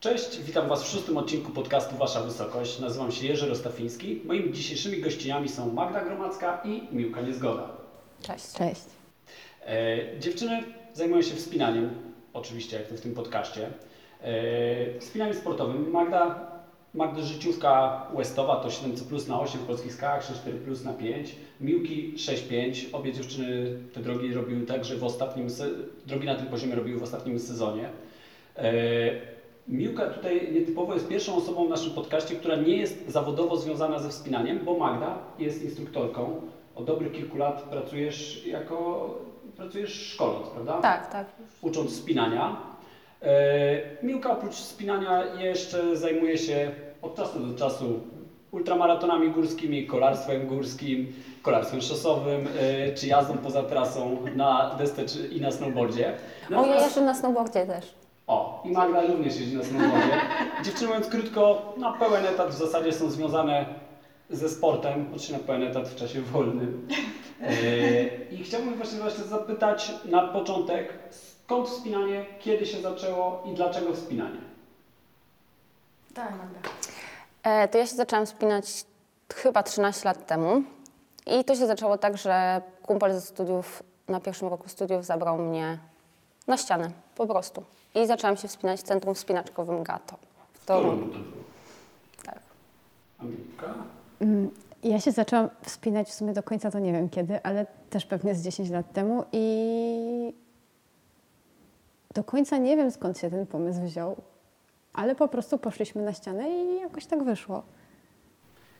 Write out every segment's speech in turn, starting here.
Cześć, witam Was w szóstym odcinku podcastu Wasza Wysokość. Nazywam się Jerzy Rostafiński. Moimi dzisiejszymi gościniami są Magda Gromacka i Miłka Niezgoda. Cześć. Cześć. E, dziewczyny zajmują się wspinaniem, oczywiście jak to w tym podcaście. E, wspinaniem sportowym. Magda, Magda życiówka Westowa to 7C plus na 8 w polskich skałach, 6,4 plus na 5. Miłki 6,5. Obie dziewczyny te drogi robiły tak, że w ostatnim, drogi na tym poziomie robiły w ostatnim sezonie. E, Miłka tutaj nietypowo jest pierwszą osobą w naszym podcaście, która nie jest zawodowo związana ze wspinaniem, bo Magda jest instruktorką. Od dobrych kilku lat pracujesz jako, pracujesz szkoląc, prawda? Tak, tak. Ucząc wspinania. E, Miłka oprócz wspinania jeszcze zajmuje się od czasu do czasu ultramaratonami górskimi, kolarstwem górskim, kolarstwem szosowym, e, czy jazdą poza trasą na desce czy, i na snowboardzie. O, ja Natomiast- jeszcze na snowboardzie też. O, i Magda również jeździ na snowboardzie. Dziewczyny mówiąc krótko, na pełen etat w zasadzie są związane ze sportem, oczywiście na pełen etat w czasie wolnym. E, I chciałbym właśnie właśnie zapytać na początek, skąd wspinanie, kiedy się zaczęło i dlaczego wspinanie? Tak, Magda. E, to ja się zaczęłam spinać chyba 13 lat temu. I to się zaczęło tak, że kumpel ze studiów, na pierwszym roku studiów zabrał mnie na ścianę, po prostu. I zaczęłam się wspinać w centrum wspinaczkowym GATO. To było? Tak. A Miłka? Mm, Ja się zaczęłam wspinać w sumie do końca, to nie wiem kiedy, ale też pewnie z 10 lat temu i do końca nie wiem skąd się ten pomysł wziął, ale po prostu poszliśmy na ścianę i jakoś tak wyszło.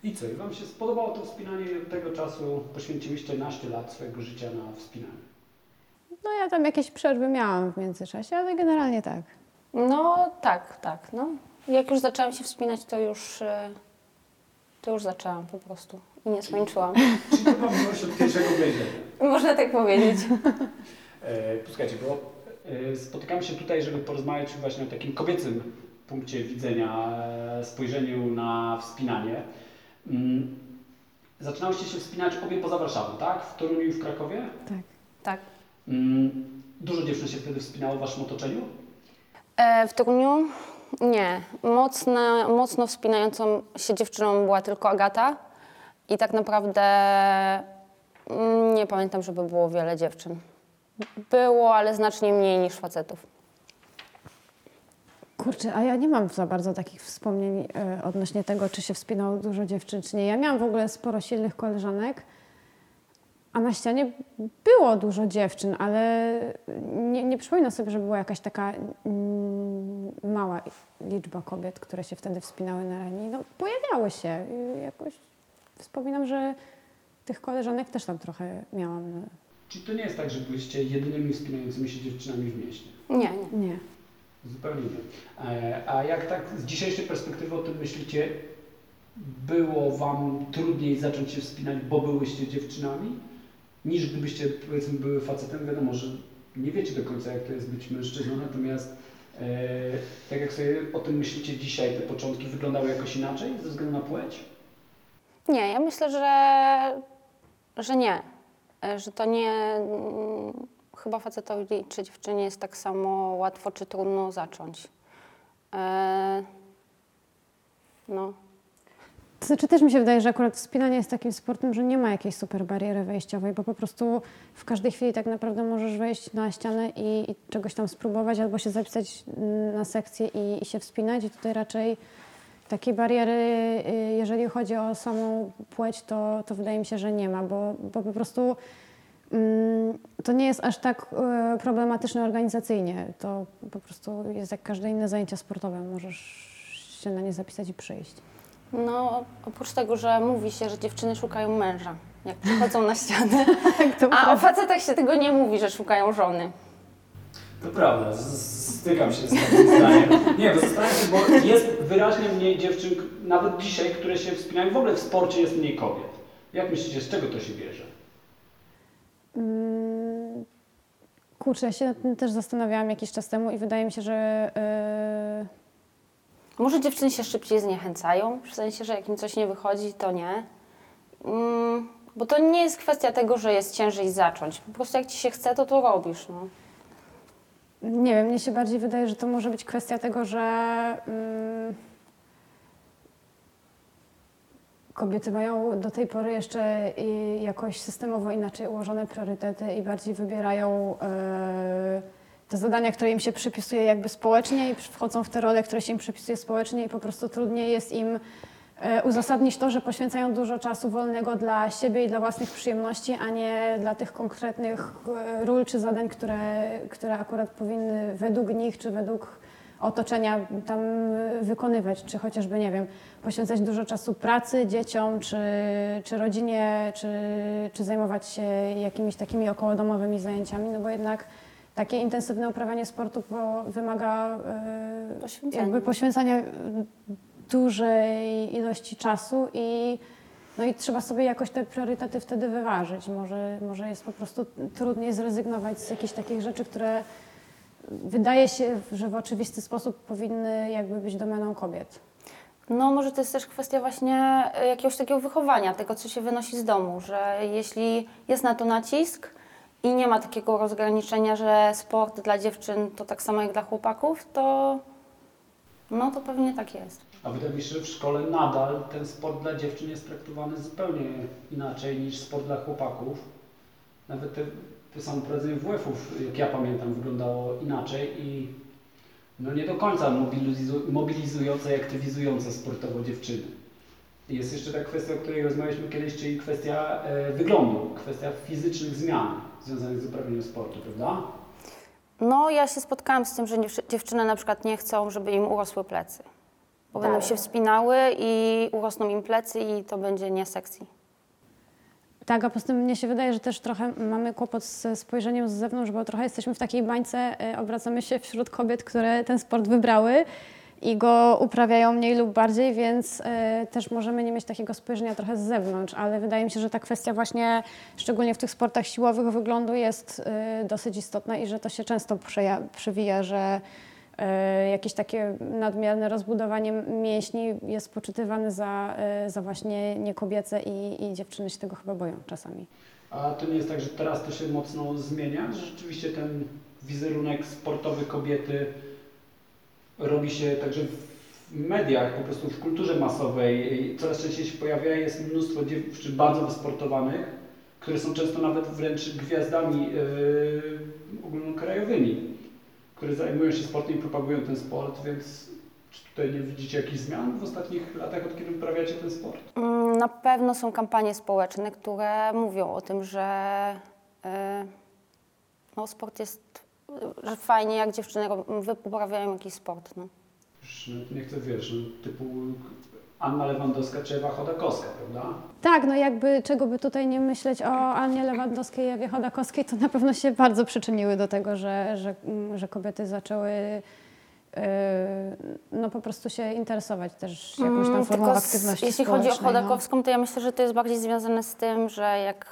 I co, i Wam się spodobało to wspinanie tego czasu poświęciłyście naście lat swojego życia na wspinanie? No ja tam jakieś przerwy miałam w międzyczasie, ale generalnie tak. No tak, tak. No. Jak już zaczęłam się wspinać, to już, e, to już zaczęłam po prostu. I nie skończyłam. Czyli to Wam miłość od pierwszego wejrzenia? Można tak powiedzieć. E, Posłuchajcie, bo e, spotykamy się tutaj, żeby porozmawiać właśnie o takim kobiecym punkcie widzenia, e, spojrzeniu na wspinanie. Mm, Zaczynałyście się wspinać obie poza Warszawą, tak? W Toruniu i w Krakowie? Tak. Tak. Mm, Dużo dziewczyn się wtedy wspinało w Waszym otoczeniu? E, w Toruniu nie. Mocno, mocno wspinającą się dziewczyną była tylko Agata i tak naprawdę mm, nie pamiętam, żeby było wiele dziewczyn. Było, ale znacznie mniej niż facetów. Kurczę, a ja nie mam za bardzo takich wspomnień e, odnośnie tego, czy się wspinało dużo dziewczyn, czy nie. Ja miałam w ogóle sporo silnych koleżanek, a na ścianie było dużo dziewczyn, ale nie, nie przypominam sobie, że była jakaś taka mm, mała liczba kobiet, które się wtedy wspinały na rani. No, pojawiały się. I Jakoś wspominam, że tych koleżanek też tam trochę miałam. No, Czyli to nie jest tak, że byliście jedynymi wspinającymi się dziewczynami w mieście? Nie, nie. nie. Zupełnie nie. E, A jak tak z dzisiejszej perspektywy o tym myślicie, było Wam trudniej zacząć się wspinać, bo byłyście dziewczynami, niż gdybyście powiedzmy były facetem? Wiadomo, że nie wiecie do końca jak to jest być mężczyzną, natomiast e, tak jak sobie o tym myślicie dzisiaj, te początki wyglądały jakoś inaczej ze względu na płeć? Nie, ja myślę, że, że nie. Że to nie. mm, Chyba facetowi czy dziewczynie jest tak samo łatwo czy trudno zacząć. E, no. To znaczy też mi się wydaje, że akurat wspinanie jest takim sportem, że nie ma jakiejś super bariery wejściowej, bo po prostu w każdej chwili tak naprawdę możesz wejść na ścianę i, i czegoś tam spróbować, albo się zapisać na sekcję i, i się wspinać. I tutaj raczej takiej bariery, y, jeżeli chodzi o samą płeć, to, to wydaje mi się, że nie ma, bo, bo po prostu mm, to nie jest aż tak y, problematyczne organizacyjnie. To po prostu jest jak każde inne zajęcia sportowe. Możesz się na nie zapisać i przyjść. No, oprócz tego, że mówi się, że dziewczyny szukają męża, jak przychodzą na ścianę, To a o facetach się tego nie mówi, że szukają żony. To prawda, stykam się z takim zdaniem. Nie, bo zastanawiam się, bo jest wyraźnie mniej dziewczyn, nawet dzisiaj, które się wspinają. W ogóle w sporcie jest mniej kobiet. Jak myślicie, z czego to się bierze? Mm, Kurczę, ja się nad tym też zastanawiałam jakiś czas temu i wydaje mi się, że yy, Może dziewczyny się szybciej zniechęcają, w sensie, że jak im coś nie wychodzi, to nie. Mm, bo to nie jest kwestia tego, że jest ciężej zacząć. Po prostu jak ci się chce, to to robisz. No. Nie wiem, mnie się bardziej wydaje, że to może być kwestia tego, że mm, kobiety mają do tej pory jeszcze jakoś systemowo inaczej ułożone priorytety i bardziej wybierają e, te zadania, które im się przypisuje jakby społecznie i wchodzą w te role, które się im przypisuje społecznie i po prostu trudniej jest im e, uzasadnić to, że poświęcają dużo czasu wolnego dla siebie i dla własnych przyjemności, a nie dla tych konkretnych e, ról czy zadań, które, które akurat powinny według nich czy według otoczenia tam wykonywać, czy chociażby, nie wiem, poświęcać dużo czasu pracy, dzieciom, czy, czy rodzinie, czy, czy zajmować się jakimiś takimi okołodomowymi zajęciami, no bo jednak takie intensywne uprawianie sportu po, wymaga e, Poświęcenia. jakby poświęcania dużej ilości czasu i, no i trzeba sobie jakoś te priorytety wtedy wyważyć. Może, może jest po prostu trudniej zrezygnować z jakichś takich rzeczy, które wydaje się, że w oczywisty sposób powinny jakby być domeną kobiet. No może to jest też kwestia właśnie e, jakiegoś takiego wychowania, tego co się wynosi z domu, że jeśli jest na to nacisk i nie ma takiego rozgraniczenia, że sport dla dziewczyn to tak samo jak dla chłopaków, to no to pewnie tak jest. A wydaje mi się, że w szkole nadal ten sport dla dziewczyn jest traktowany zupełnie inaczej niż sport dla chłopaków. Nawet te, te samo prowadzenie WF-ów, jak ja pamiętam, wyglądało inaczej i no nie do końca mobilizu- mobilizujące i aktywizujące sportowo dziewczyny. Jest jeszcze ta kwestia, o której rozmawialiśmy kiedyś, czyli kwestia e, wyglądu, kwestia fizycznych zmian związanych z uprawianiem sportu, prawda? No ja się spotkałam z tym, że dziew- dziewczyny na przykład nie chcą, żeby im urosły plecy. Bo będą Tak. się wspinały i urosną im plecy i to będzie nie sexy. Tak, a poza tym mnie się wydaje, że też trochę mamy kłopot ze spojrzeniem z zewnątrz, bo trochę jesteśmy w takiej bańce, y, obracamy się wśród kobiet, które ten sport wybrały i go uprawiają mniej lub bardziej, więc y, też możemy nie mieć takiego spojrzenia trochę z zewnątrz, ale wydaje mi się, że ta kwestia właśnie, szczególnie w tych sportach siłowych wyglądu jest y, dosyć istotna i że to się często przewija, że y, jakieś takie nadmierne rozbudowanie mięśni jest poczytywane za, y, za właśnie niekobiece i, i dziewczyny się tego chyba boją czasami. A to nie jest tak, że teraz to się mocno zmienia, że rzeczywiście ten wizerunek sportowy kobiety robi się także w mediach, po prostu w kulturze masowej. Coraz częściej się pojawia, jest mnóstwo dziewczyn bardzo wysportowanych, które są często nawet wręcz gwiazdami yy, ogólnokrajowymi, które zajmują się sportem i propagują ten sport, więc czy tutaj nie widzicie jakichś zmian w ostatnich latach, od kiedy uprawiacie ten sport? Mm, Na pewno są kampanie społeczne, które mówią o tym, że y, no, sport jest, że fajnie jak dziewczyny uprawiają jakiś sport. No. No, nie chcę, wiesz, no, typu Anna Lewandowska czy Ewa Chodakowska, prawda? Tak, no jakby czego by tutaj nie myśleć o Annie Lewandowskiej i Ewie Chodakowskiej, to na pewno się bardzo przyczyniły do tego, że, że, że kobiety zaczęły yy, no po prostu się interesować też jakąś tam Mm, formą z- aktywności Jeśli chodzi o no. Chodakowską, to ja myślę, że to jest bardziej związane z tym, że jak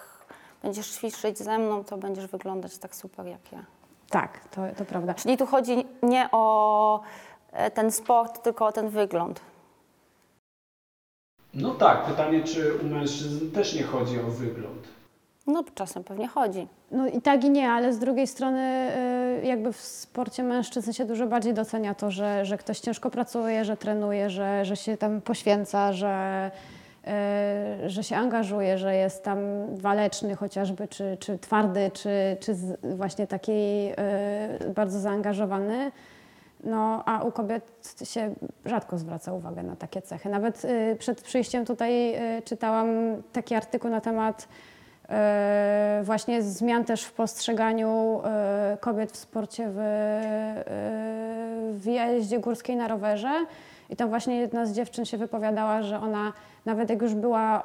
będziesz ćwiczyć ze mną, to będziesz wyglądać tak super jak ja. Tak, to, to prawda. Czyli tu chodzi nie o e, ten sport, tylko o ten wygląd. No tak, pytanie, czy u mężczyzn też nie chodzi o wygląd. No czasem pewnie chodzi. No i tak i nie, ale z drugiej strony y, jakby w sporcie mężczyzn się dużo bardziej docenia to, że, że ktoś ciężko pracuje, że trenuje, że, że się tam poświęca, że, że się angażuje, że jest tam waleczny chociażby, czy, czy twardy, czy, czy właśnie taki y, bardzo zaangażowany. No, a u kobiet się rzadko zwraca uwagę na takie cechy. Nawet y, przed przyjściem tutaj czytałam taki artykuł na temat właśnie zmian też w postrzeganiu kobiet w sporcie w, w jeździe górskiej na rowerze. I tam właśnie jedna z dziewczyn się wypowiadała, że ona nawet jak już była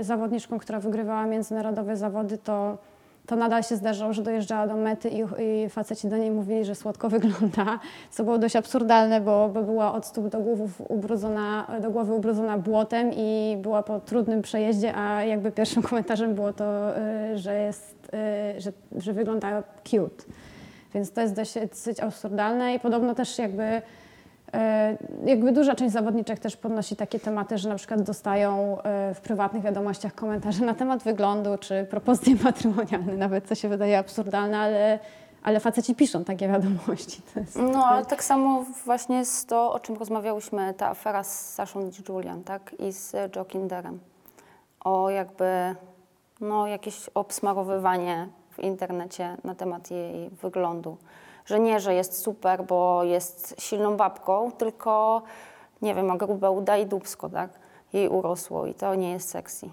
y, zawodniczką, która wygrywała międzynarodowe zawody, to to nadal się zdarzało, że dojeżdżała do mety i, i faceci do niej mówili, że słodko wygląda, co było dość absurdalne, bo, była od stóp do, głów ubrudzona, do głowy ubrudzona błotem i była po trudnym przejeździe, a jakby pierwszym komentarzem było to, y, że, jest, y, że, że wygląda cute. Więc to jest dość, dosyć absurdalne i podobno też jakby E, Jakby duża część zawodniczek też podnosi takie tematy, że na przykład dostają e, w prywatnych wiadomościach komentarze na temat wyglądu czy propozycje matrymonialne, nawet co się wydaje absurdalne, ale, ale faceci piszą takie wiadomości. No, ale tak samo właśnie jest to, o czym rozmawiałyśmy, ta afera z Saszą Julian, tak? I z Joe Kinderem. O jakby, no, jakieś obsmarowywanie w internecie na temat jej wyglądu. Że nie, że jest super, bo jest silną babką, tylko, nie wiem, ma grube uda i dubsko, tak? Jej urosło i to nie jest sexy.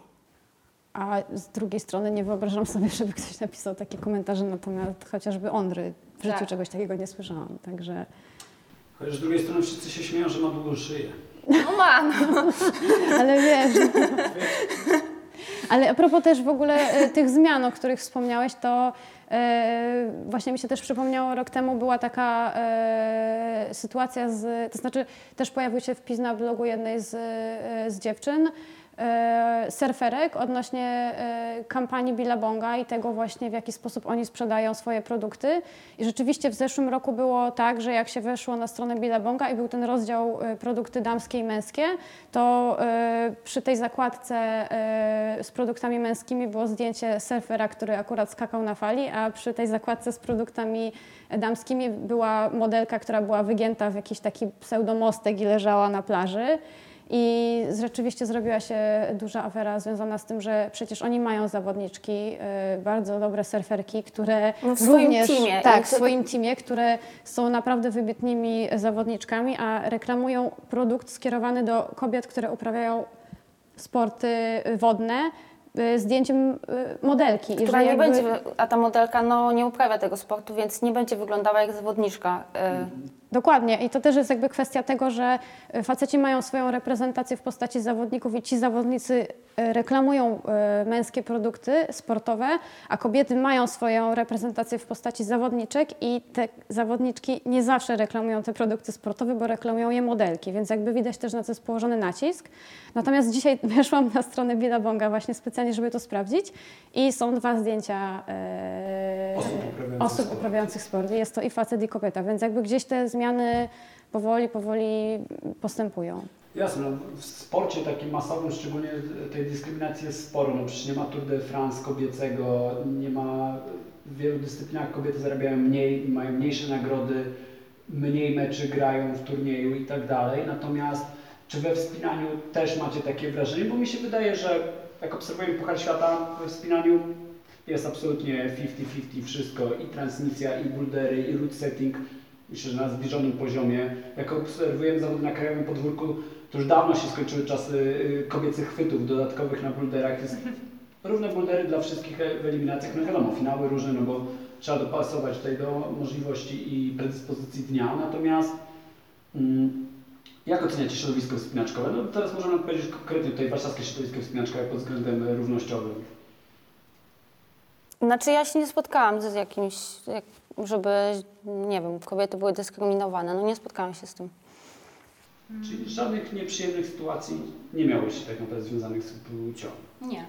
A z drugiej strony nie wyobrażam sobie, żeby ktoś napisał takie komentarze na temat chociażby Ondry. W życiu Tak. czegoś takiego nie słyszałam, także... Chociaż z drugiej strony wszyscy się śmieją, że ma długą szyję. No mam! Ale wiesz... Ale a propos też w ogóle e, tych zmian, o których wspomniałeś, to e, właśnie mi się też przypomniało, rok temu była taka e, sytuacja z, to znaczy też pojawił się wpis na blogu jednej z, z dziewczyn, surferek odnośnie e, kampanii Billabonga i tego właśnie w jaki sposób oni sprzedają swoje produkty. I rzeczywiście w zeszłym roku było tak, że jak się weszło na stronę Billabonga i był ten rozdział e, produkty damskie i męskie, to e, przy tej zakładce e, z produktami męskimi było zdjęcie surfera, który akurat skakał na fali, a przy tej zakładce z produktami damskimi była modelka, która była wygięta w jakiś taki pseudomostek i leżała na plaży. I rzeczywiście zrobiła się duża afera związana z tym, że przecież oni mają zawodniczki, y, bardzo dobre surferki, które No w swoim również, teamie. Tak, w to- swoim teamie, które są naprawdę wybitnymi zawodniczkami, a reklamują produkt skierowany do kobiet, które uprawiają sporty wodne, y, zdjęciem y, modelki. Która nie jakby- będzie, a ta modelka no, nie uprawia tego sportu, więc nie będzie wyglądała jak zawodniczka. Dokładnie i to też jest jakby kwestia tego, że e, faceci mają swoją reprezentację w postaci zawodników i ci zawodnicy e, reklamują e, męskie produkty sportowe, a kobiety mają swoją reprezentację w postaci zawodniczek i te zawodniczki nie zawsze reklamują te produkty sportowe, bo reklamują je modelki, więc jakby widać też na co jest położony nacisk. Natomiast dzisiaj weszłam na stronę Billabonga właśnie specjalnie, żeby to sprawdzić i są dwa zdjęcia e, Osób uprawiających osób sport. uprawiających sport. Jest to i facet, i kobieta, więc jakby gdzieś te zmiany powoli, powoli postępują. Jasne, no, w sporcie takim masowym szczególnie tej dyskryminacji jest sporo. No przecież nie ma Tour de France kobiecego, nie ma w wielu dyscyplinach kobiety zarabiają mniej, mają mniejsze nagrody, mniej meczy grają w turnieju i tak dalej. Natomiast czy we wspinaniu też macie takie wrażenie? Bo mi się wydaje, że jak obserwujemy Puchar Świata we wspinaniu jest absolutnie 50-50 wszystko i transmisja, i bouldery, i route setting. Myślę, że na zbliżonym poziomie. Jak obserwujemy zawody na krajowym podwórku, to już dawno się skończyły czasy y, kobiecych chwytów dodatkowych na boulderach. Jest równe bouldery dla wszystkich w eliminacjach. No wiadomo, finały różne, no bo trzeba dopasować tutaj do możliwości i predyspozycji dnia. Natomiast mm, jak oceniacie środowisko wspinaczkowe? No teraz możemy odpowiedzieć konkretnie tutaj warszawskie środowisko wspinaczkowe pod względem równościowym. Znaczy ja się nie spotkałam z jakimś, jak, żeby, nie wiem, kobiety były dyskryminowane. No nie spotkałam się z tym. Czyli żadnych nieprzyjemnych sytuacji nie miało się tak naprawdę związanych z płcią. Nie.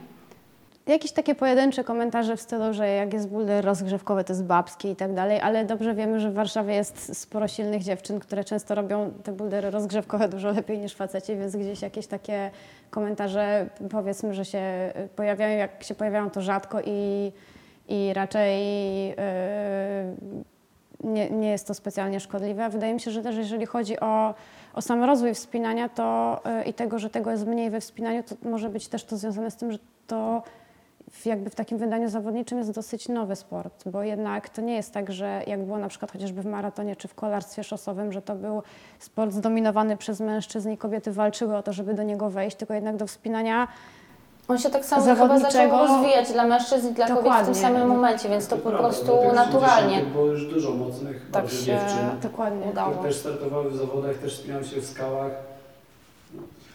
Jakieś takie pojedyncze komentarze w stylu, że jak jest bulder rozgrzewkowy, to jest babskie i tak dalej, ale dobrze wiemy, że w Warszawie jest sporo silnych dziewczyn, które często robią te buldery rozgrzewkowe dużo lepiej niż faceci, więc gdzieś jakieś takie komentarze powiedzmy, że się pojawiają, jak się pojawiają to rzadko i, i raczej yy, nie, nie jest to specjalnie szkodliwe. Wydaje mi się, że też jeżeli chodzi o, o sam rozwój wspinania to, yy, i tego, że tego jest mniej we wspinaniu, to może być też to związane z tym, że to w, jakby w takim wydaniu zawodniczym jest dosyć nowy sport, bo jednak to nie jest tak, że jak było na przykład chociażby w maratonie czy w kolarstwie szosowym, że to był sport zdominowany przez mężczyzn i kobiety walczyły o to, żeby do niego wejść, tylko jednak do wspinania On się tak samo chyba zaczął rozwijać dla mężczyzn i dla kobiet w Dokładnie. tym samym momencie, więc to po Prawda, prostu tych naturalnie 60 Było już dużo mocnych tak się dziewczyn, dokładnie. udało. które też startowały w zawodach, też wspinały się w skałach.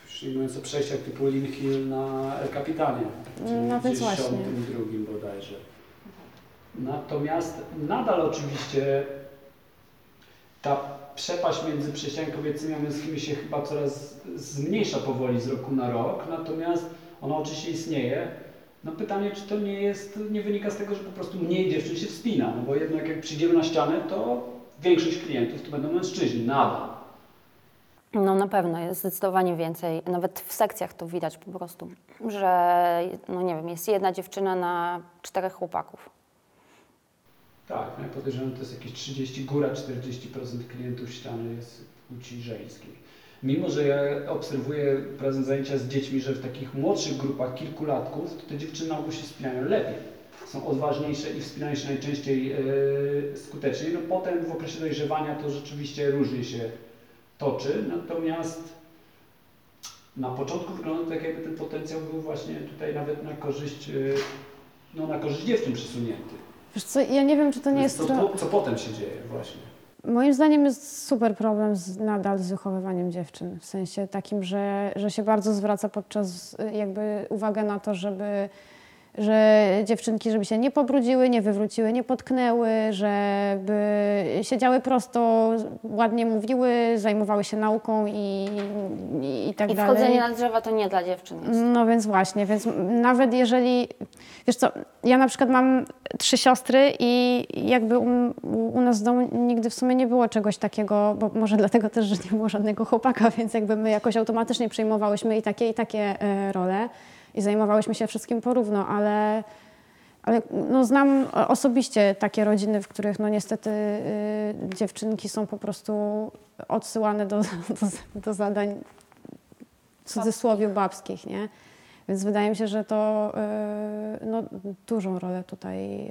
Już nie mówiąc o przejściach typu Lin Hill na El Capitanie, czyli No więc w właśnie. 62 bodajże. Natomiast nadal oczywiście ta przepaść między przejściami kobiecymi a męskimi się chyba coraz zmniejsza powoli z roku na rok, natomiast ona oczywiście istnieje. No pytanie, czy to nie jest, nie wynika z tego, że po prostu mniej dziewczyn się wspina, no bo jednak jak przyjdziemy na ścianę, to większość klientów to będą mężczyźni, nadal. No na pewno jest zdecydowanie więcej. Nawet w sekcjach to widać po prostu, że no nie wiem, jest jedna dziewczyna na czterech chłopaków. Tak, no ja podejrzewam, to jest jakieś 30, góra 40% klientów ściany jest płci żeńskiej. Mimo, że ja obserwuję prowadzę zajęcia z dziećmi, że w takich młodszych grupach kilkulatków, to te dziewczyny na ogół się wspinają lepiej. Są odważniejsze i wspinają się najczęściej yy, skuteczniej. No potem w okresie dojrzewania to rzeczywiście różnie się toczy, natomiast na początku wygląda tak, jakby ten potencjał był właśnie tutaj nawet na korzyść, yy, no, na korzyść dziewczyn przesunięty. Wiesz co, ja nie wiem, czy to nie jest... co, co potem się dzieje właśnie? Moim zdaniem jest super problem z, nadal z wychowywaniem dziewczyn. W sensie takim, że, że się bardzo zwraca podczas jakby uwagę na to, żeby że dziewczynki, żeby się nie pobrudziły, nie wywróciły, nie potknęły, żeby siedziały prosto, ładnie mówiły, zajmowały się nauką i, i, i tak I dalej. wchodzenie na drzewa to nie dla dziewczyn jest. No więc właśnie, więc nawet jeżeli, wiesz co, ja na przykład mam trzy siostry i jakby u, u nas w domu nigdy w sumie nie było czegoś takiego, bo może dlatego też, że nie było żadnego chłopaka, więc jakby my jakoś automatycznie przejmowałyśmy i takie, i takie e, role i zajmowałyśmy się wszystkim porówno, ale, ale no znam osobiście takie rodziny, w których no niestety y, dziewczynki są po prostu odsyłane do, do, do zadań w cudzysłowie babskich, nie? Więc wydaje mi się, że to y, no, dużą rolę tutaj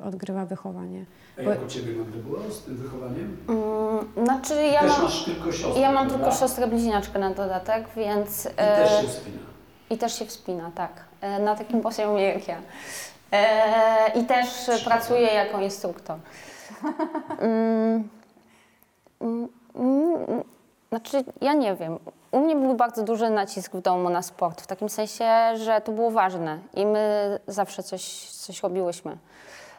y, odgrywa wychowanie. A jak u Ciebie Magda było z tym wychowaniem? Mm, znaczy ja Też mam, masz tylko siostrę, ja mam prawda? tylko siostrę bliźniaczkę na dodatek, więc... I też e, się wspina. I też się wspina, tak. E, Na takim poziomie jak ja. E, I też pracuję jako instruktor. Mm, mm, Znaczy, ja nie wiem. U mnie był bardzo duży nacisk w domu na sport, w takim sensie, że to było ważne i my zawsze coś, coś robiłyśmy.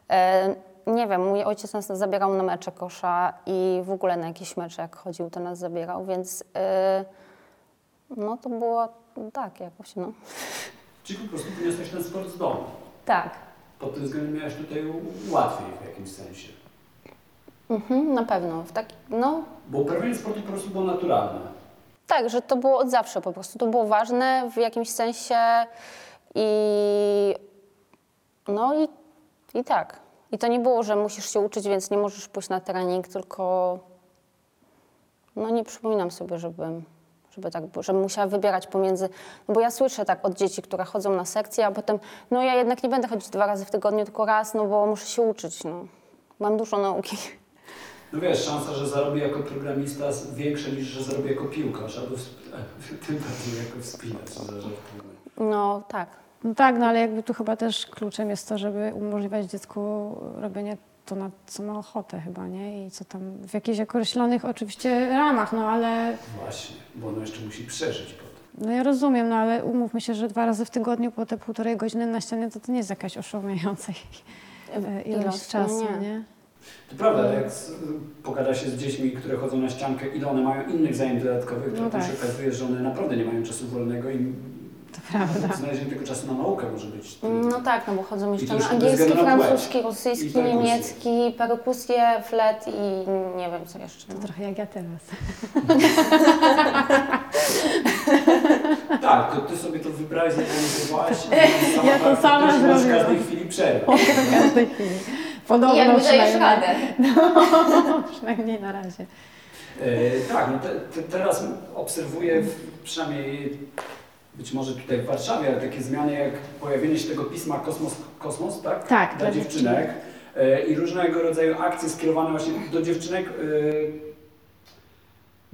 E, Nie wiem, mój ojciec nas zabierał na mecze kosza i w ogóle na jakieś mecze jak chodził, to nas zabierał, więc no to było tak jakoś, no. Czyli po prostu wyniosłeś ten sport z domu. Tak. Pod tym względem miałeś tutaj łatwiej w jakimś sensie. Mhm, na pewno. W taki, no, Bo uprawianie sportu po prostu było naturalne. tak, że to było od zawsze po prostu. To było ważne w jakimś sensie i no i, i tak. I to nie było, że musisz się uczyć, więc nie możesz pójść na trening, tylko no nie przypominam sobie, żebym, żeby tak było, żebym musiała wybierać pomiędzy, no bo ja słyszę tak od dzieci, które chodzą na sekcje, a potem, no ja jednak nie będę chodzić dwa razy w tygodniu, tylko raz, no bo muszę się uczyć, no. Mam dużo nauki. No wiesz, szansa, że zarobi jako programista jest większa niż, że zarobi jako piłkarz, albo w- tym bardziej jako wspinacz. No tak. No tak, no ale jakby tu chyba też kluczem jest to, żeby umożliwiać dziecku robienie to, na co ma ochotę chyba, nie? I co tam w jakichś określonych oczywiście ramach, no ale Właśnie, bo ono jeszcze musi przeżyć potem. no ja rozumiem, no ale umówmy się, że dwa razy w tygodniu po te półtorej godziny na ścianie to, to nie jest jakaś oszałamiająca ilość Ilość, czasu, no nie. nie? To prawda, jak z, pogada się z dziećmi, które chodzą na ściankę, ile one mają innych zajęć dodatkowych, to No tak. się okazuje, że one naprawdę nie mają czasu wolnego i To prawda. znalezienie tego czasu na naukę może być No tak, no bo chodzą I jeszcze to na angielski, francuski, I rosyjski, niemiecki, perkusję, flet i nie wiem co jeszcze. To No. trochę jak ja teraz. Tak, to ty sobie to wybrałeś, zorganizowałaś. i Ja to sama praktycznie możesz w zrobiłam. każdej chwili przerwę. W każdej chwili. Podobno Jak dajesz przynajmniej. radę. Przynajmniej na razie. E, tak, no te, te, teraz obserwuję w, przynajmniej być może tutaj w Warszawie, ale takie zmiany jak pojawienie się tego pisma Kosmos, Kosmos tak? Tak, dla dziewczynek e, i różnego rodzaju akcje skierowane właśnie do dziewczynek e,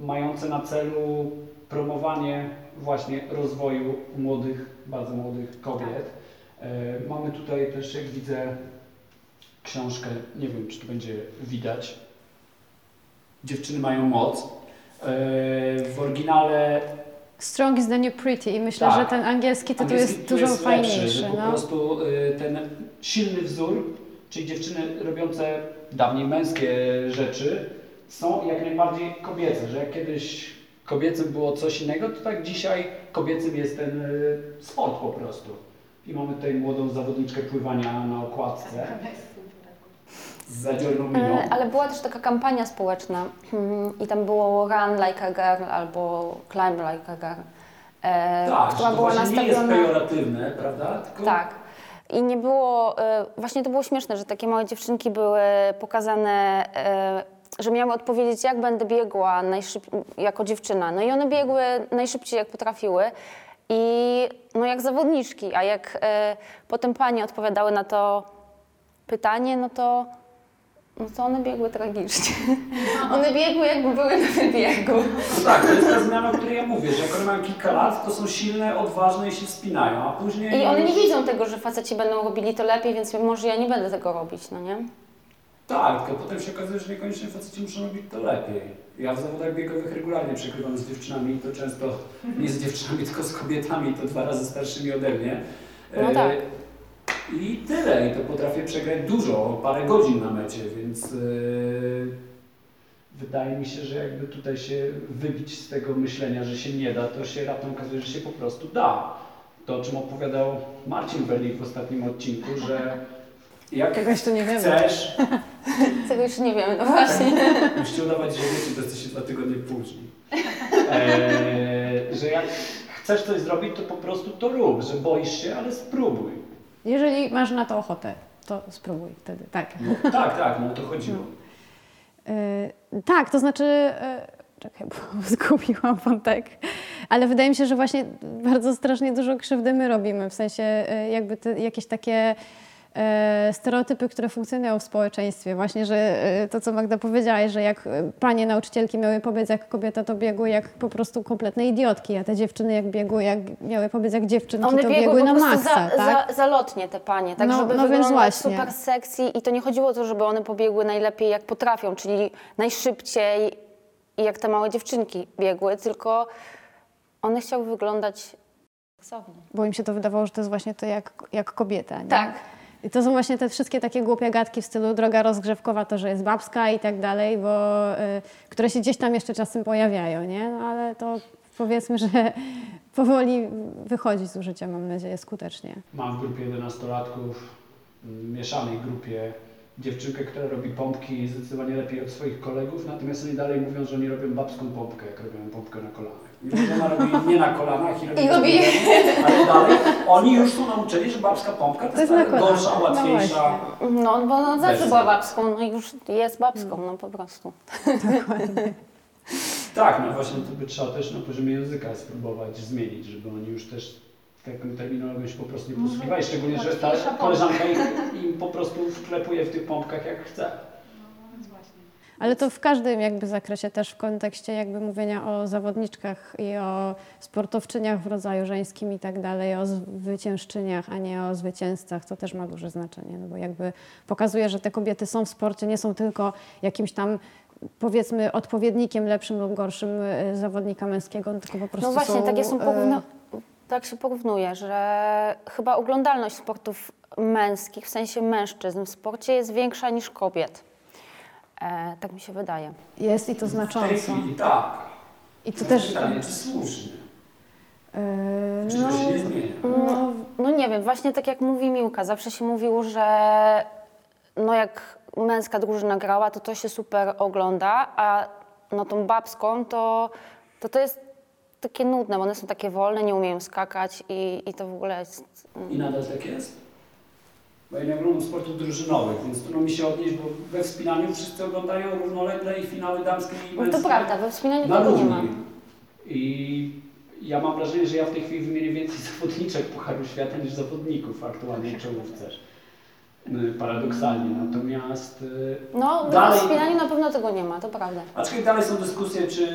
mające na celu promowanie właśnie rozwoju młodych, bardzo młodych kobiet. E, mamy tutaj też, jak widzę, książkę, nie wiem czy to będzie widać. Dziewczyny mają moc. W oryginale Strong is the new pretty i myślę, Tak. że ten angielski tytuł Angielski jest dużo lepszy, fajniejszy. że po No. prostu y, ten silny wzór, czyli dziewczyny robiące dawniej męskie rzeczy, są jak najbardziej kobiece, że jak kiedyś kobiecym było coś innego, to tak dzisiaj kobiecym jest ten y, sport po prostu. I mamy tutaj młodą zawodniczkę pływania na okładce z zadziorną miną. E, Ale była też taka kampania społeczna mm, i tam było Run like a girl albo Climb like a girl, e, Tak, która to była właśnie nie jest nastawiona... pejoratywne, prawda? Tylko Tak. I nie było, e, właśnie to było śmieszne, że takie małe dziewczynki były pokazane, e, że miały odpowiedzieć, jak będę biegła najszyb- jako dziewczyna. No i one biegły najszybciej, jak potrafiły. I no jak zawodniczki, a jak potem panie odpowiadały na to pytanie, no to, no to one biegły tragicznie. one biegły, jakby były na wybiegu. No tak, to jest ta zmiana, o której ja mówię, że jak one mają kilka lat, to są silne, odważne i się wspinają, a później... I one nie widzą tego, że faceci będą robili to lepiej, więc może ja nie będę tego robić, no nie? Tak, tylko potem się okazuje, że niekoniecznie faceci muszą robić to lepiej. Ja w zawodach biegowych regularnie przegrywam z dziewczynami i to często nie z dziewczynami, tylko z kobietami, to dwa razy starszymi ode mnie. No E, tak. I tyle, i to potrafię przegrać dużo, parę godzin na mecie, więc e, wydaje mi się, że jakby tutaj się wybić z tego myślenia, że się nie da, to się raptem okazuje, że się po prostu da. To, o czym opowiadał Marcin Berlik w ostatnim odcinku, że jak Czegoś tu nie wiemy. chcesz, Tego już nie wiem, no właśnie. Musicie udawać, że wiecie, to jesteście dwa tygodnie później. Eee, że jak chcesz coś zrobić, to po prostu to rób, że boisz się, ale spróbuj. Jeżeli masz na to ochotę, to spróbuj wtedy, tak. No, tak, tak, no to chodziło. Yy, tak, to znaczy. Yy, czekaj, bo zgubiłam wątek. Ale wydaje mi się, że właśnie bardzo strasznie dużo krzywdy my robimy. W sensie yy, jakby te, jakieś takie stereotypy, które funkcjonują w społeczeństwie. Właśnie, że yy, to, co Magda powiedziałaś, że jak yy, panie nauczycielki miały pobiec jak kobieta, to biegły jak po prostu kompletne idiotki, a te dziewczyny jak biegły, jak miały pobiec jak dziewczynki, One to biegły biegły na maksa, za, tak? za, zalotnie te panie, tak No- żeby no więc właśnie. super sexy i to nie chodziło o to, żeby one pobiegły najlepiej jak potrafią, czyli najszybciej i jak te małe dziewczynki biegły, tylko one chciały wyglądać seksownie. Bo im się to wydawało, że to jest właśnie to jak, jak kobieta. Nie? Tak. I to są właśnie te wszystkie takie głupie gadki w stylu droga rozgrzewkowa, to, że jest babska i tak dalej, bo, y, które się gdzieś tam jeszcze czasem pojawiają, nie? No ale to powiedzmy, że powoli wychodzi z użycia, mam nadzieję, skutecznie. Mam w grupie 11-latków, m, mieszanej grupie, dziewczynkę, która robi pompki zdecydowanie lepiej od swoich kolegów, natomiast oni dalej mówią, że oni robią babską pompkę, jak robią pompkę na kolanach. Że ona robi nie na kolanach i robi, I robi- ale dalej oni już są nauczeni, że babska pompka to jest, jest gorsza. No łatwiejsza. No, bo ona zawsze była babską, no i już jest babską, no po prostu. Tak, no właśnie to by trzeba też na poziomie języka spróbować zmienić, żeby oni już też taką terminologią się po prostu nie posługiwali, szczególnie, że ta łatwiejsza koleżanka ich, im po prostu wklepuje w tych pompkach jak chce. Ale to w każdym jakby zakresie, też w kontekście jakby mówienia o zawodniczkach i o sportowczyniach w rodzaju żeńskim i tak dalej, o zwyciężczyniach, a nie o zwycięzcach, to też ma duże znaczenie, no bo jakby pokazuje, że te kobiety są w sporcie, nie są tylko jakimś tam powiedzmy odpowiednikiem lepszym lub gorszym y, zawodnika męskiego, no tylko po prostu No właśnie, są, takie są y, porówno... tak się porównuje, że chyba oglądalność sportów męskich, w sensie mężczyzn w sporcie jest większa niż kobiet. E, tak mi się wydaje. Jest i to W tej znacząco. chwili tak. I to To też... pytanie, czy słusznie? y, Czy no, to się nie zmienia? no, No nie wiem, właśnie tak jak mówi Miłka, zawsze się mówiło, że no jak męska drużyna grała, to to się super ogląda, a no tą babską to to, to jest takie nudne, bo one są takie wolne, nie umieją skakać i, i to w ogóle jest... I nadal tak jest? Bo ja nie oglądam sportów drużynowych, więc trudno mi się odnieść, bo we wspinaniu wszyscy oglądają równolegle i finały damskie i No męskie. to prawda, we wspinaniu na tego nie ma. I ja mam wrażenie, że ja w tej chwili wymienię więcej zawodniczek Pucharu Świata niż zawodników aktualnie w czołówce. Y, Paradoksalnie. Natomiast y, No, Dalej- w wspinaniu na pewno tego nie ma, to prawda. Aczkolwiek dalej są dyskusje, czy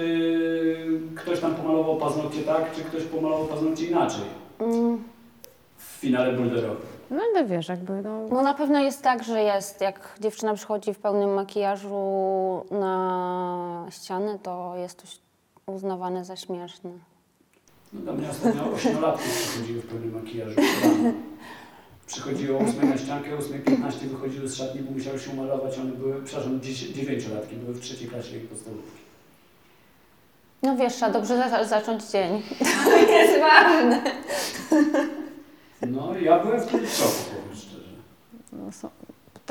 ktoś tam pomalował paznokcie tak, czy ktoś pomalował paznokcie inaczej Mm, w finale boulderowym. no ale wiesz, jakby no, No na pewno jest tak, że jest, jak dziewczyna przychodzi w pełnym makijażu na ścianę, to jest to uznawane za śmieszne. No do mnie ostatnio ośmiolatki przychodziły w pełnym makijażu. Przychodziło o 8 na ściankę, o 8.15 wychodziły z szatni, bo musiały się umalować. One były, przepraszam, 10 dziewięciolatki, były w trzeciej klasie ich podstawówki. No wiesz, trzeba dobrze za zacząć dzień. To jest ważne. No ja byłem w szoku, powiem szczerze. no są,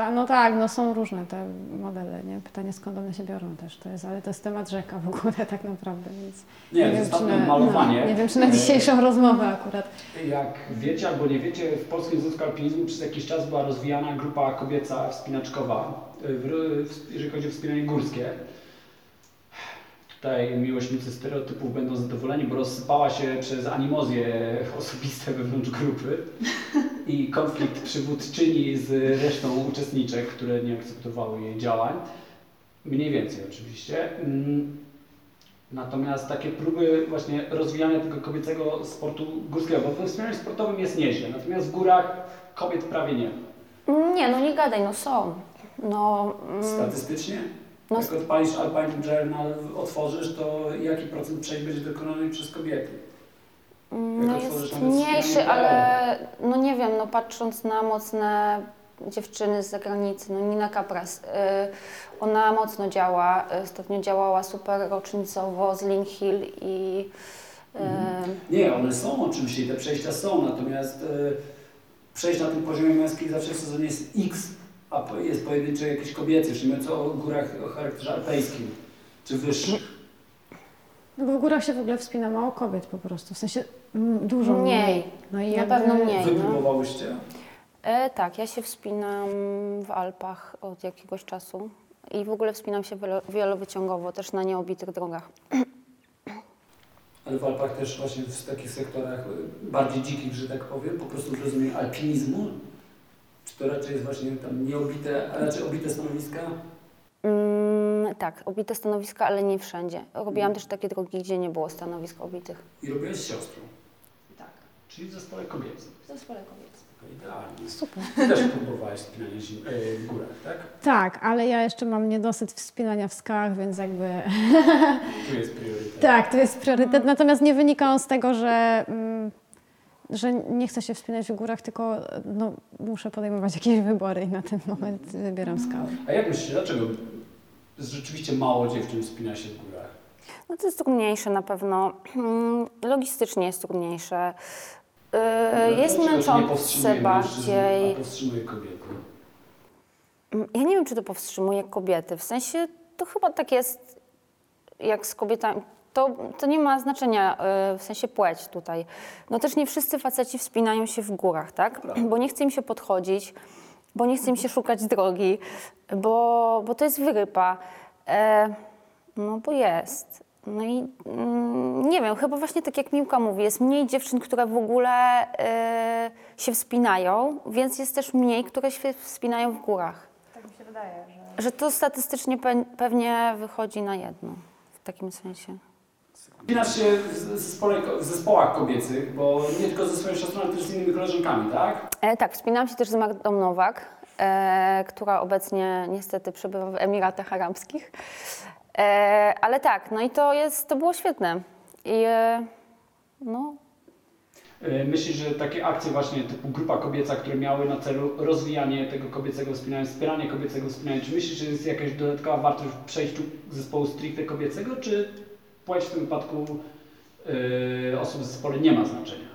Ta, no tak, no są różne te modele, nie? Pytanie skąd one się biorą też to jest, ale to jest temat rzeka w ogóle tak naprawdę, więc Nie, wiem, zostawmy na, malowanie. No, nie wiem, czy na E, dzisiejszą rozmowę akurat. Jak wiecie albo nie wiecie, w Polskim Związku Alpinizmu przez jakiś czas była rozwijana grupa kobieca wspinaczkowa, w, w, jeżeli chodzi o wspinanie górskie. Tutaj miłośnicy stereotypów będą zadowoleni, bo rozsypała się przez animozje osobiste wewnątrz grupy i konflikt przywódczyni z resztą uczestniczek, które nie akceptowały jej działań. Mniej więcej oczywiście. Mm, Natomiast takie próby właśnie rozwijania tego kobiecego sportu górskiego, bo we wspomnieniu sportowym jest nieźle, natomiast w górach kobiet prawie nie ma. Nie, no nie gadaj, no są. No, mm, Statystycznie? No, Jak odpalisz Alpine Journal, otworzysz, to jaki procent przejść będzie dokonany przez kobiety? No jest mniejszy, ale no nie wiem, no patrząc na mocne dziewczyny z zagranicy, no Nina Capras, y, ona mocno działa, y, ostatnio działała super rocznicowo z Lynn Hill i y, Mhm. Nie, one są oczywiście, te przejścia są, natomiast e, przejść na tym poziomie męskim zawsze w sezonie jest X, a po- jest pojedyncze jakieś kobiece, już nie mówiąc o górach o charakterze alpejskim, czy wyższych. No bo w górach się w ogóle wspina mało kobiet po prostu, w sensie dużo mniej. Mniej. No i Na pewno mniej. Wy no. próbowałyście? E, tak, ja się wspinam w Alpach od jakiegoś czasu i w ogóle wspinam się wielo- wielowyciągowo, też na nieobitych drogach. Ale w Alpach też właśnie w takich sektorach bardziej dzikich, że tak powiem, po prostu w rozumieniu alpinizmu? Czy to raczej jest właśnie tam nieobite, a raczej obite stanowiska? Mm, tak, obite stanowiska, ale nie wszędzie. Robiłam Mhm. też takie drogi, gdzie nie było stanowisk obitych. I robiłaś z siostrą, czyli w zespole kobiecym. w zespole kobiecym. Idealnie. Super. Ty też próbowałaś zim- y, w górach, tak? Tak, ale ja jeszcze mam niedosyt wspinania w skałach, więc jakby Tu jest priorytet. Tak, to jest priorytet. Natomiast nie wynika on z tego, że, mm, że nie chcę się wspinać w górach, tylko no, muszę podejmować jakieś wybory i na ten moment wybieram skałę. A jak myślisz, dlaczego rzeczywiście mało dziewczyn wspina się w górach? No to jest trudniejsze na pewno. Mm, Logistycznie jest trudniejsze. Yy, jest męczące bardziej. A powstrzymuje kobiety. Mm, Ja nie wiem, czy to powstrzymuje kobiety. W sensie to chyba tak jest jak z kobietami. To, to nie ma znaczenia y, w sensie płeć tutaj. No też nie wszyscy faceci wspinają się w górach, tak? Prawda. Bo nie chce im się podchodzić, bo nie chce im się szukać drogi, bo, bo to jest wyrypa. E, no bo jest. No i mm, nie wiem, chyba właśnie tak jak Miłka mówi, jest mniej dziewczyn, które w ogóle e, się wspinają, więc jest też mniej, które się wspinają w górach. Tak mi się wydaje, że... Że to statystycznie pe- pewnie wychodzi na jedno w takim sensie. Wspinasz się w zespole, w zespołach kobiecych, bo nie tylko ze swoją siostrą, ale też z innymi koleżankami, tak? E, tak, wspinałam się też z Magdą Nowak, e, która obecnie niestety przebywa w Emiratach Arabskich. E, ale tak, no i to jest, to było świetne. I e, no, E, Myślisz, że takie akcje właśnie typu grupa kobieca, które miały na celu rozwijanie tego kobiecego wspinania, wspieranie kobiecego wspinania, czy myślisz, że jest jakaś dodatkowa wartość w przejściu zespołu stricte kobiecego, czy płeć w tym wypadku e, osób w zespole nie ma znaczenia?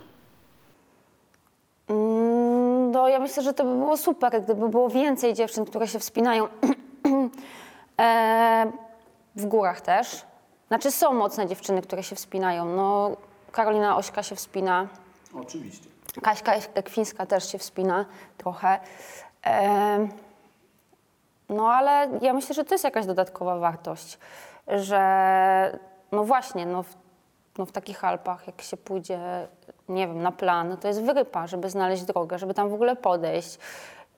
Mm, No, ja myślę, że to by było super, gdyby było więcej dziewczyn, które się wspinają e, w górach też. Znaczy są mocne dziewczyny, które się wspinają. No, Karolina Ośka się wspina, Oczywiście. Kaśka Ekwińska też się wspina trochę. E, no, ale ja myślę, że to jest jakaś dodatkowa wartość, że no właśnie, no w, no w takich Alpach, jak się pójdzie, nie wiem, na plan, no to jest wyrypa, żeby znaleźć drogę, żeby tam w ogóle podejść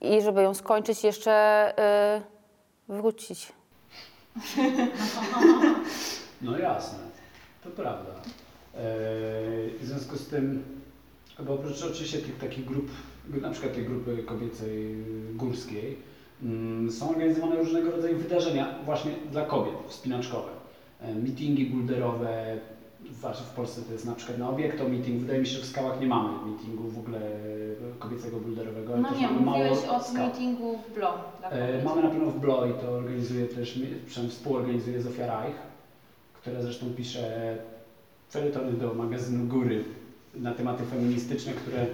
i żeby ją skończyć jeszcze y, wrócić. No jasne, to prawda. Eee, W związku z tym, bo oprócz oczywiście tych takich grup, na przykład tej grupy kobiecej górskiej, mm, są organizowane różnego rodzaju wydarzenia właśnie dla kobiet, wspinaczkowe. E, Meetingi boulderowe, znaczy w Polsce to jest na przykład na obiekto meeting, wydaje mi się, że w skałach nie mamy meetingu w ogóle e, kobiecego boulderowego. ale No nie, mówiłeś o meetingu w Blo. dla E. Mamy na pewno w Blo i to organizuje też, przynajmniej współorganizuje Zofia Reich, która zresztą pisze felietony do magazynu Góry na tematy feministyczne, które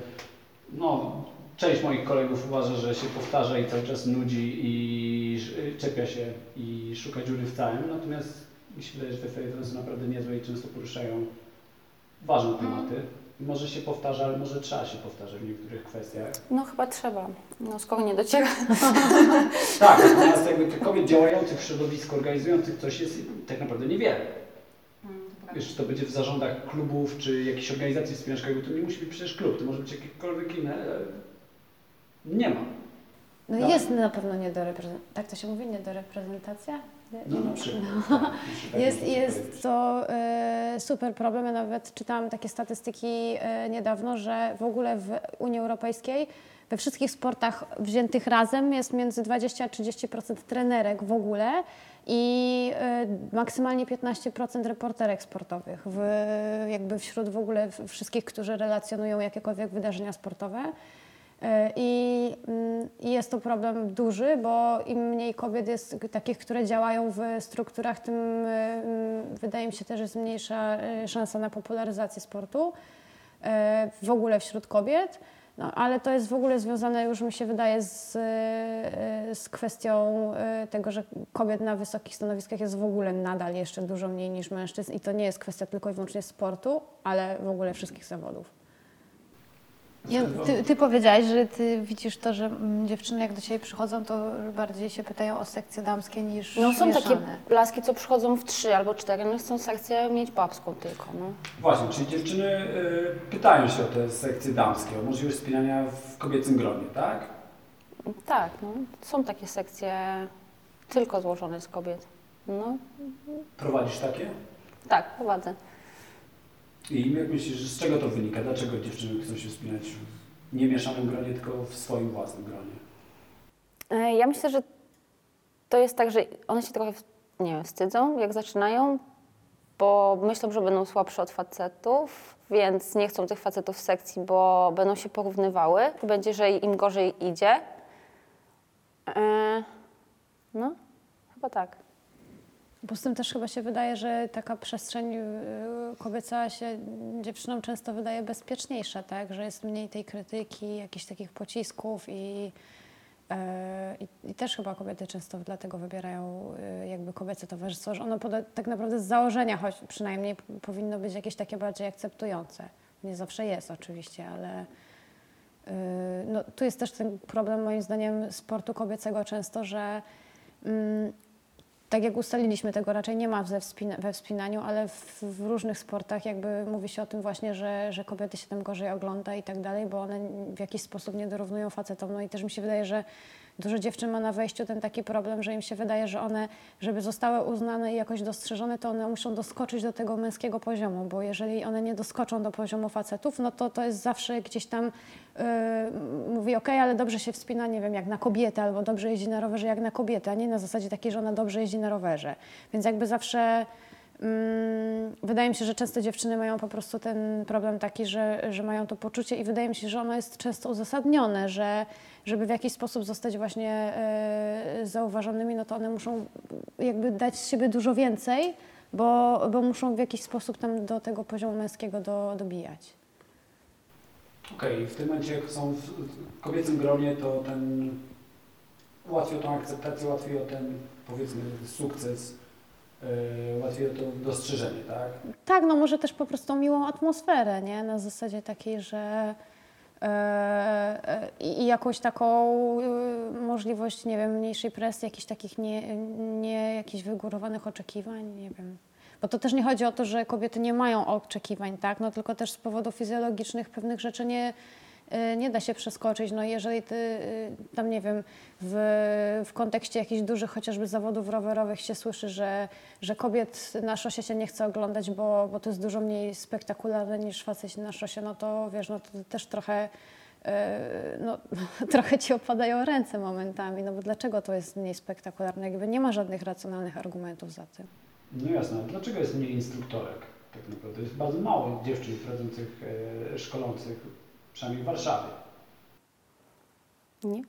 no, część moich kolegów uważa, że się powtarza i cały czas nudzi i czepia się i szuka dziury w całym, natomiast mi się wydaje, że te felietony są naprawdę niezłe i często poruszają ważne tematy. Może się powtarza, ale może trzeba się powtarzać w niektórych kwestiach. No chyba trzeba, no skoro nie dociera. Tak, natomiast jakby tych kobiet działających w środowisku, organizujących coś jest tak naprawdę niewiele. Wiesz, czy to będzie w zarządach klubów, czy jakiejś organizacji bo to nie musi być przecież klub, to może być jakiekolwiek inne. Nie ma. No Tak. jest na pewno niedoreprezentacja. Tak to się mówi? Niedoreprezentacja? No na wiem. przykład. tak, na przykład Jest, jest to e, super problem. Ja nawet czytałam takie statystyki e, niedawno, że w ogóle w Unii Europejskiej we wszystkich sportach wziętych razem jest między 20 a 30% trenerek w ogóle i e, maksymalnie 15% reporterek sportowych, w, jakby wśród w ogóle wszystkich, którzy relacjonują jakiekolwiek wydarzenia sportowe. E, I mm, i jest to problem duży, bo im mniej kobiet jest takich, które działają w strukturach, tym e, mm, wydaje mi się też jest mniejsza e, szansa na popularyzację sportu w ogóle wśród kobiet. No, ale to jest w ogóle związane już mi się wydaje z, z kwestią tego, że kobiet na wysokich stanowiskach jest w ogóle nadal jeszcze dużo mniej niż mężczyzn i to nie jest kwestia tylko i wyłącznie sportu, ale w ogóle wszystkich zawodów. Ja, ty, ty powiedziałaś, że ty widzisz to, że mm, dziewczyny jak do ciebie przychodzą, to bardziej się pytają o sekcje damskie niż No są takie mieszane. laski, co przychodzą w trzy albo cztery, no chcą sekcję mieć babską tylko, no. Właśnie, czyli dziewczyny y, pytają się o te sekcje damskie, o możliwość wspinania w kobiecym gronie, tak? Tak, no. Są takie sekcje tylko złożone z kobiet. No, Prowadzisz takie? tak, prowadzę. I jak myślisz, z czego to wynika? Dlaczego dziewczyny chcą się wspinać w niemieszanym gronie, tylko w swoim własnym gronie? E, Ja myślę, że to jest tak, że one się trochę, nie wiem, wstydzą, jak zaczynają, bo myślą, że będą słabsze od facetów, więc nie chcą tych facetów w sekcji, bo będą się porównywały. Będzie, że im gorzej idzie. E, No, chyba tak. Poza tym też chyba się wydaje, że taka przestrzeń y, kobieca się dziewczynom często wydaje bezpieczniejsza, tak? Że jest mniej tej krytyki, jakichś takich pocisków i, e, i, i też chyba kobiety często dlatego wybierają y, jakby kobiece towarzystwo, że ono tak naprawdę z założenia choć przynajmniej powinno być jakieś takie bardziej akceptujące. Nie zawsze jest oczywiście, ale y, no, tu jest też ten problem moim zdaniem sportu kobiecego często, że mm, tak jak ustaliliśmy, tego raczej nie ma we, wspina- we wspinaniu, ale w, w różnych sportach jakby mówi się o tym właśnie, że, że kobiety się tam gorzej ogląda i tak dalej, bo one w jakiś sposób nie dorównują facetom. No i też mi się wydaje, że dużo dziewczyn ma na wejściu ten taki problem, że im się wydaje, że one, żeby zostały uznane i jakoś dostrzeżone, to one muszą doskoczyć do tego męskiego poziomu, bo jeżeli one nie doskoczą do poziomu facetów, no to to jest zawsze gdzieś tam yy, mówi, okej, ale dobrze się wspina, nie wiem, jak na kobietę, albo dobrze jeździ na rowerze jak na kobietę, a nie na zasadzie takiej, że ona dobrze jeździ na rowerze. Więc jakby zawsze wydaje mi się, że często dziewczyny mają po prostu ten problem taki, że, że mają to poczucie i wydaje mi się, że ono jest często uzasadnione, że żeby w jakiś sposób zostać właśnie e, zauważonymi, no to one muszą jakby dać z siebie dużo więcej, bo, bo muszą w jakiś sposób tam do tego poziomu męskiego do, dobijać. Okej, w tym momencie jak są w kobiecym gronie, to ten łatwiej o tą akceptację, łatwiej o ten powiedzmy sukces, łatwiej o to dostrzeżenie, tak? Tak, no może też po prostu miłą atmosferę, nie? Na zasadzie takiej, że e, e, i jakąś taką e, możliwość, nie wiem, mniejszej presji, jakichś takich nie, nie jakichś wygórowanych oczekiwań, nie wiem. Bo to też nie chodzi o to, że kobiety nie mają oczekiwań, tak? No tylko też z powodów fizjologicznych pewnych rzeczy nie, e, nie da się przeskoczyć. No jeżeli ty e, tam, nie wiem, w, w kontekście jakichś dużych chociażby zawodów rowerowych się słyszy, że, że kobiet na szosie się nie chce oglądać, bo, bo to jest dużo mniej spektakularne niż faceci na szosie, no to wiesz, no to też trochę e, no, trochę ci opadają ręce momentami, no bo dlaczego to jest mniej spektakularne? Jakby nie ma żadnych racjonalnych argumentów za tym. No jasne, dlaczego jest mniej instruktorek tak naprawdę? Jest bardzo mało dziewczyn prowadzących, e, szkolących, przynajmniej w Warszawie. Nie.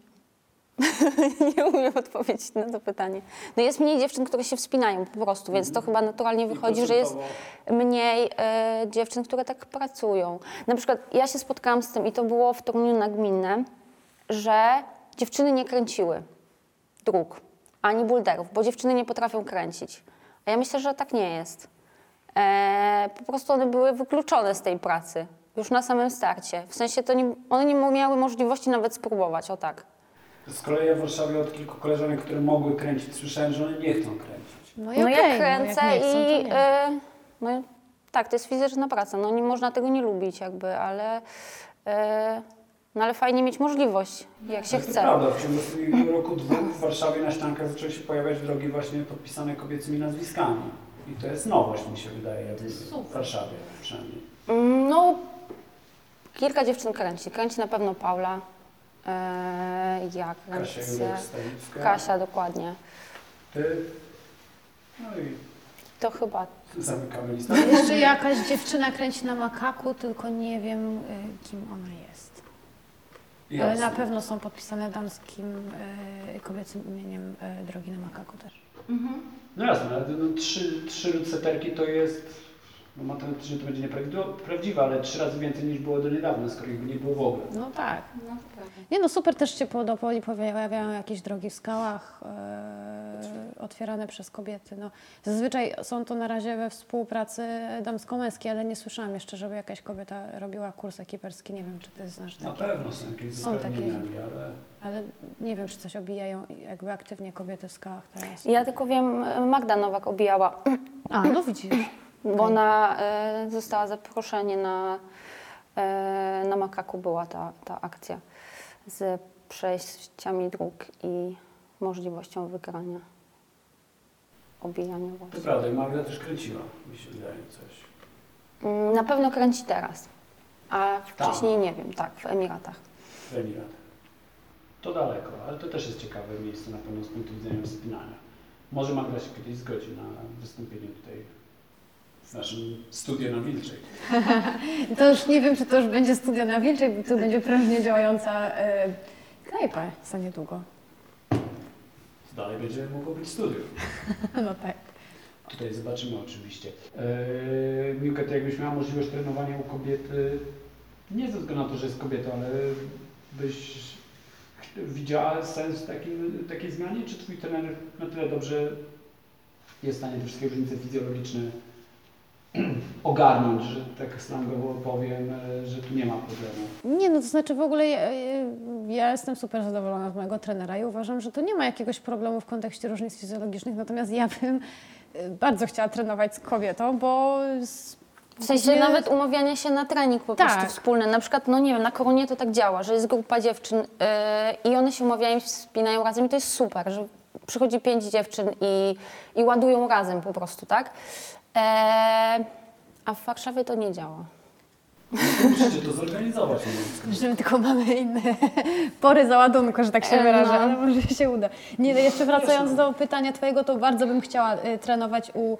nie umiem odpowiedzieć na to pytanie. No jest mniej dziewczyn, które się wspinają po prostu, więc to chyba naturalnie wychodzi, że jest mniej e, dziewczyn, które tak pracują. Na przykład ja się spotkałam z tym i to było w Toruniu na gminne. że dziewczyny nie kręciły dróg ani bulderów, bo dziewczyny nie potrafią kręcić. A ja myślę, że tak nie jest. E, po prostu one były wykluczone z tej pracy już na samym starcie. W sensie to nie, one nie miały możliwości nawet spróbować, o tak. Z kolei ja w Warszawie od kilku koleżanek, które mogły kręcić, słyszałem, że one nie chcą kręcić. No i No okej, ja no kręcę jak nie chcą, to i e, no, tak, to jest fizyczna praca. No nie można tego nie lubić jakby, ale, e, no, ale fajnie mieć możliwość, jak się Tak, To chce. prawda, w ciągu roku, dwóch w Warszawie na ściankach zaczęły się pojawiać drogi właśnie podpisane kobiecymi nazwiskami. I to jest nowość, mi się wydaje, w Warszawie przynajmniej. Mm, No, kilka dziewczyn kręci. Kręci na pewno Paula. E, ja Kasia kręcę. Kasia, dokładnie. ty. No i To chyba zamykamy listę. Jeszcze jakaś dziewczyna kręci na makaku, tylko nie wiem, y, kim ona jest. Ale Jasne. na pewno są podpisane damskim, y, kobiecym imieniem y, drogi na makaku też. No jasne, ale no, trzy, trzy luceterki to jest, no matematycznie to będzie nieprawdziwe, ale trzy razy więcej niż było do niedawna, skoro ich nie było w ogóle. No tak. Nie no, super też się po Dopoli pojawiają jakieś drogi w skałach e, otwierane przez kobiety. No, zazwyczaj są to na razie we współpracy damsko-męskiej, ale nie słyszałam jeszcze, żeby jakaś kobieta robiła kurs ekiperski. Nie wiem, czy ty znasz Na takie. pewno są jakieś Są takie. ale... Ale nie wiem, czy coś obijają jakby aktywnie kobiety w skałach teraz. Ja tylko wiem, Magda Nowak obijała, A, no widzisz. Bo ona e, została zaproszenie na, e, na Makaku była ta, ta akcja z przejściami dróg i możliwością wygrania obijania To właśnie. prawda, i Magda też kręciła, mi się wydaje coś. Mm, Na pewno kręci teraz, a Tam. wcześniej nie wiem, tak, w Emiratach. w Emiratach. To daleko, ale to też jest ciekawe miejsce na pewno z punktu widzenia wspinania. Może Magda się kiedyś zgodzi na wystąpienie tutaj w naszym studiu na Wilczej. To już nie wiem, czy to już będzie studia na Wilczej, bo to będzie prężnie działająca e, knajpa za niedługo. Dalej będzie mogło być studium. No tak. Tutaj zobaczymy oczywiście. Eee, Miłka, ty jakbyś miała możliwość trenowania u kobiety, nie ze względu na to, że jest kobietą, ale byś widziała sens w takim, takiej zmianie? Czy twój trener na tyle dobrze jest w stanie te wszystkie różnice fizjologiczne ogarnąć, że tak slangowo powiem, e, że tu nie ma problemu? Nie, no to znaczy w ogóle ja, ja jestem super zadowolona z mojego trenera i uważam, że to nie ma jakiegoś problemu w kontekście różnic fizjologicznych, natomiast ja bym bardzo chciała trenować z kobietą, bo z, W sensie Nie- nawet umawiania się na trening po Tak. prostu wspólny. Na przykład, no nie wiem, na koronie to tak działa, że jest grupa dziewczyn yy, i one się umawiają i wspinają razem i to jest super, że przychodzi pięć dziewczyn i, i ładują razem po prostu, tak? Eee, a w Warszawie to nie działa. Musicie to zorganizować. nie? że my tylko mamy inne pory załadunku, że tak się wyrażę, no. ale może się uda. Nie, no jeszcze wracając do pytania Twojego, to bardzo bym chciała y, trenować u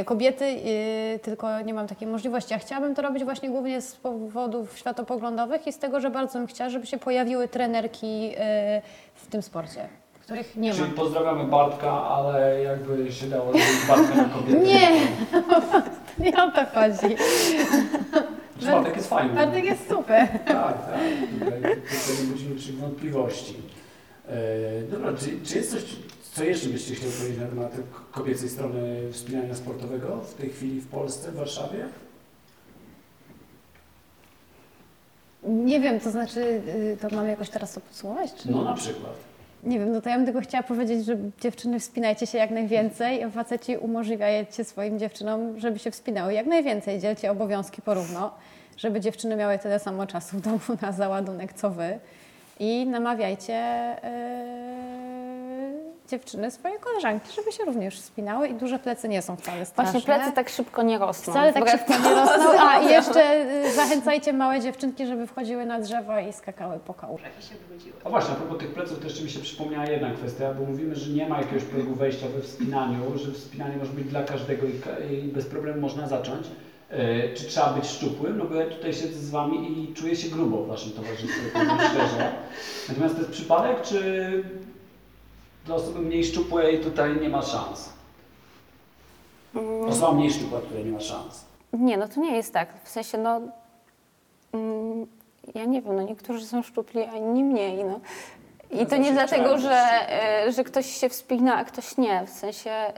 y, kobiety, y, tylko nie mam takiej możliwości. Ja chciałabym to robić właśnie głównie z powodów światopoglądowych i z tego, że bardzo bym chciała, żeby się pojawiły trenerki w tym sporcie, których nie ma. Czyli pozdrawiamy Bartka, ale jakby się dało zrobić Bartka na kobietę. Nie. Nie o to chodzi. Że Bartek jest fajny. Bartek jest super. Tak, tak. Tutaj, tutaj nie budzi niczych wątpliwości. E, dobra, czy, czy jest coś, co jeszcze byście chcieli powiedzieć na temat kobiecej strony wspinania sportowego w tej chwili w Polsce, w Warszawie? Nie wiem, to znaczy, y, to mamy jakoś teraz to podsumować? Czy... No na przykład. Nie wiem, no to ja bym tylko chciała powiedzieć, że dziewczyny wspinajcie się jak najwięcej, a faceci umożliwiajcie swoim dziewczynom, żeby się wspinały jak najwięcej. Dzielcie obowiązki porówno, żeby dziewczyny miały tyle samo czasu w domu na załadunek co wy. I namawiajcie yy, dziewczyny, swoje koleżanki, żeby się również wspinały i duże plecy nie są wcale straszne. Właśnie plecy tak szybko nie rosną. Wcale tak szybko nie rosną. A i jeszcze y, zachęcajcie małe dziewczynki, żeby wchodziły na drzewo i skakały po kałużach. A właśnie, a propos tych pleców, to jeszcze mi się przypomniała jedna kwestia, bo mówimy, że nie ma jakiegoś progu wejścia we wspinaniu, że wspinanie może być dla każdego i, i bez problemu można zacząć. E, czy trzeba być szczupłym? No bo ja tutaj siedzę z Wami i czuję się grubo w Waszym towarzystwie, szczerze. Natomiast to jest przypadek, czy dla osoby mniej szczupłej tutaj nie ma szans? Osoba mniej szczupła tutaj nie ma szans. Nie, no to nie jest tak. W sensie, no. mm, ja nie wiem, no niektórzy są szczupli, a inni mniej, no. I No to nie dlatego, że, e, że ktoś się wspina, a ktoś nie. W sensie, e,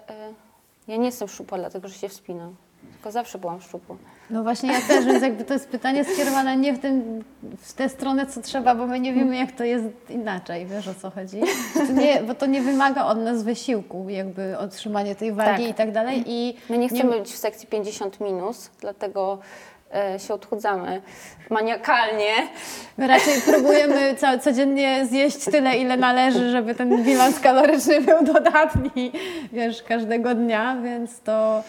ja nie jestem szczupła, dlatego że się wspinam. Tylko zawsze byłam szczupła. No właśnie ja też, więc jakby to jest pytanie skierowane nie w, tym, w tę stronę, co trzeba, bo my nie wiemy, jak to jest inaczej, wiesz o co chodzi? To nie, bo to nie wymaga od nas wysiłku, jakby otrzymanie tej wagi Tak. i tak dalej i My nie chcemy być w sekcji 50 minus, dlatego e, się odchudzamy maniakalnie. my raczej próbujemy co, codziennie zjeść tyle, ile należy, żeby ten bilans kaloryczny był dodatni, wiesz, każdego dnia, więc to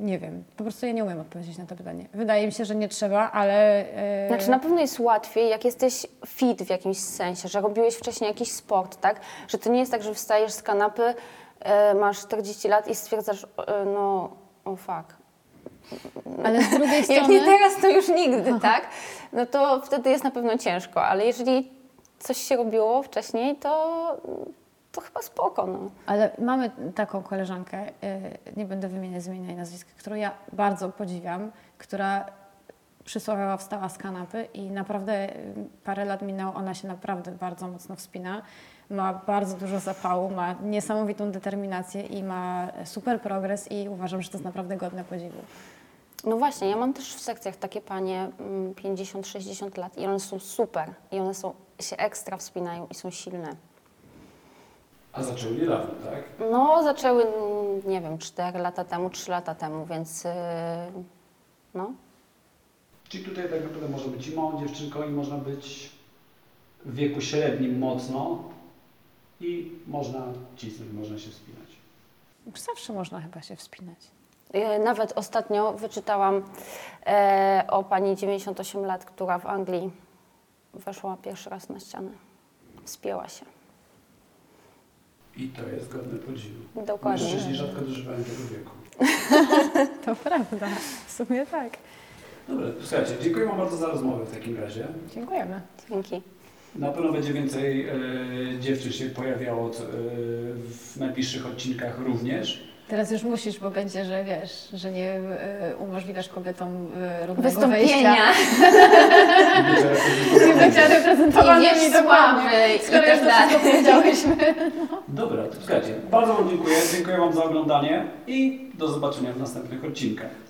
nie wiem, po prostu ja nie umiem odpowiedzieć na to pytanie. Wydaje mi się, że nie trzeba, ale... e, Znaczy na pewno jest łatwiej, jak jesteś fit w jakimś sensie, że robiłeś wcześniej jakiś sport, tak? Że to nie jest tak, że wstajesz z kanapy, e, masz 40 lat i stwierdzasz, e, no, o fuck. ale z drugiej Jak strony... nie teraz, to już nigdy, tak? No to wtedy jest na pewno ciężko, ale jeżeli coś się robiło wcześniej, to, to chyba spoko, no. Ale mamy taką koleżankę, y, nie będę wymieniać z imienia i nazwiska, którą ja bardzo podziwiam, która przysłowiowo wstała z kanapy i naprawdę y, parę lat minęło, ona się naprawdę bardzo mocno wspina, ma bardzo dużo zapału, ma niesamowitą determinację i ma super progres i uważam, że to jest naprawdę godne podziwu. No właśnie, ja mam też w sekcjach takie panie mm, 50-60 lat i one są super i one są, się ekstra wspinają i są silne. A zaczęły niedawno, tak? No, zaczęły, mm, nie wiem, 4 lata temu, 3 lata temu, więc yy, no. Czyli tutaj tak naprawdę można być i małą dziewczynką i można być w wieku średnim mocno i można cisnąć, można się wspinać. Zawsze można chyba się wspinać. Yy, Nawet ostatnio wyczytałam e, o pani 98 lat, która w Anglii weszła pierwszy raz na ścianę. Wspięła się. I to jest godne podziwu. Dokładnie. Mężczyźni rzadko dożywają tego wieku. To prawda, w sumie tak. Dobra, słuchajcie, dziękuję Wam bardzo za rozmowę w takim razie. Dziękujemy. Dzięki. Na pewno będzie więcej e, dziewczyn się pojawiało co- e, w najbliższych odcinkach również. Teraz już musisz, bo będzie, że wiesz, że nie y, umożliwiasz kobietom y, równego Wystąpienia. Nie będzie reprezentowane I wiesz sławy i Skoro tak już to dalej. wszystko powiedziałyśmy. Dobra, to słuchajcie, bardzo Wam dziękuję. Dziękuję Wam za oglądanie i do zobaczenia w następnych odcinkach.